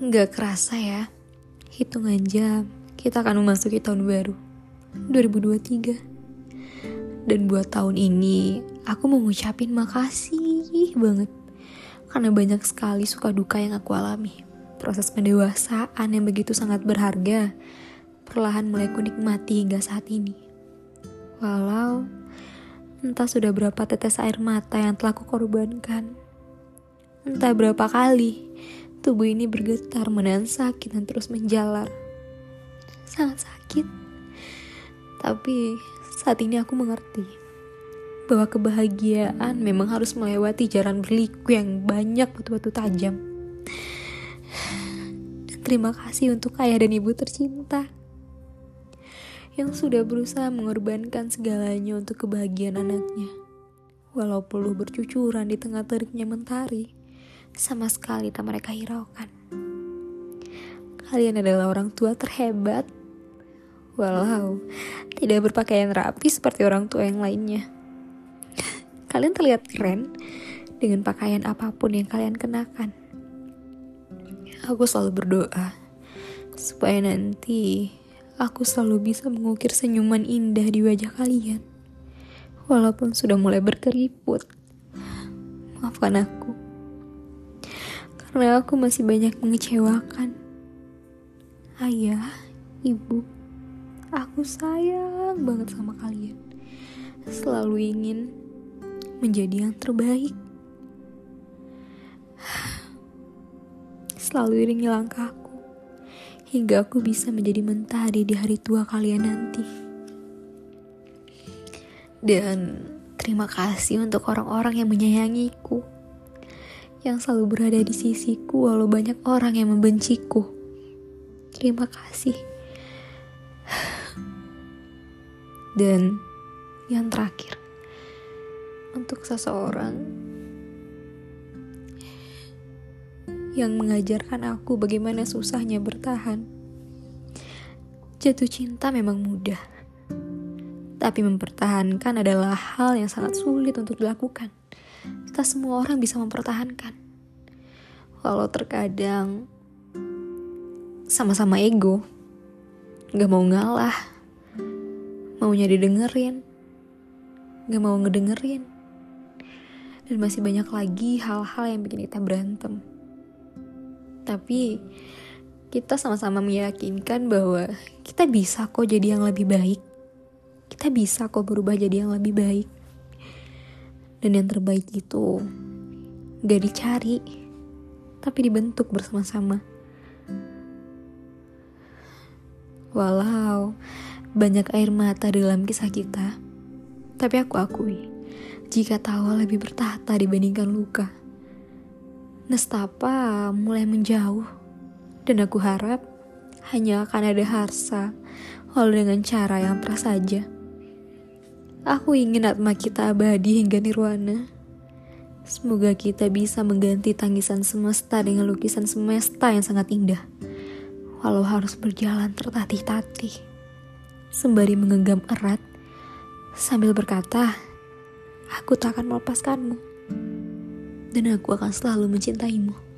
Gak kerasa ya, hitungan jam kita akan memasuki tahun baru 2023. Dan buat tahun ini, aku mau ngucapin makasih banget karena banyak sekali suka duka yang aku alami. Proses pendewasaan yang begitu sangat berharga, perlahan mulai kunikmati hingga saat ini. Walau entah sudah berapa tetes air mata yang telah kukorbankan, entah berapa kali tubuh ini bergetar menahan sakit dan terus menjalar. Sangat sakit. Tapi saat ini aku mengerti bahwa kebahagiaan memang harus melewati jalan berliku yang banyak batu-batu tajam. Dan terima kasih untuk ayah dan ibu tercinta yang sudah berusaha mengorbankan segalanya untuk kebahagiaan anaknya. Walau perlu bercucuran di tengah teriknya mentari, sama sekali tak mereka hiraukan. Kalian adalah orang tua terhebat, walau tidak berpakaian rapi seperti orang tua yang lainnya. Kalian terlihat keren dengan pakaian apa pun yang kalian kenakan. Aku selalu berdoa supaya nanti aku selalu bisa mengukir senyuman indah di wajah kalian. Walaupun sudah mulai berkeriput. Maafkan aku. Karena aku masih banyak mengecewakan. Ayah, ibu, aku sayang banget sama kalian. Selalu ingin menjadi yang terbaik. Selalu iringi langkahku hingga aku bisa menjadi mentari di hari tua kalian nanti. Dan terima kasih untuk orang-orang yang menyayangiku, yang selalu berada di sisiku walau banyak orang yang membenciku. Terima kasih. Dan yang terakhir, untuk seseorang yang mengajarkan aku bagaimana susahnya bertahan. Jatuh cinta memang mudah, tapi mempertahankan adalah hal yang sangat sulit untuk dilakukan. Tak semua orang bisa mempertahankan. Walau terkadang sama-sama ego, gak mau ngalah, maunya didengerin, gak mau ngedengerin, dan masih banyak lagi hal-hal yang bikin kita berantem tapi kita sama-sama meyakinkan bahwa kita bisa kok jadi yang lebih baik. Kita bisa kok berubah jadi yang lebih baik. Dan yang terbaik itu gak dicari, tapi dibentuk bersama-sama. Walau banyak air mata dalam kisah kita, tapi aku akui, jika tawa lebih bertahta dibandingkan luka. Nestapa mulai menjauh, dan aku harap hanya akan ada Harsa, walau dengan cara yang prasaja. Aku ingin atma kita abadi hingga nirwana. Semoga kita bisa mengganti tangisan semesta dengan lukisan semesta yang sangat indah. Walau harus berjalan tertatih-tatih. Sembari menggenggam erat, sambil berkata, aku tak akan melepaskanmu dan aku akan selalu mencintaimu.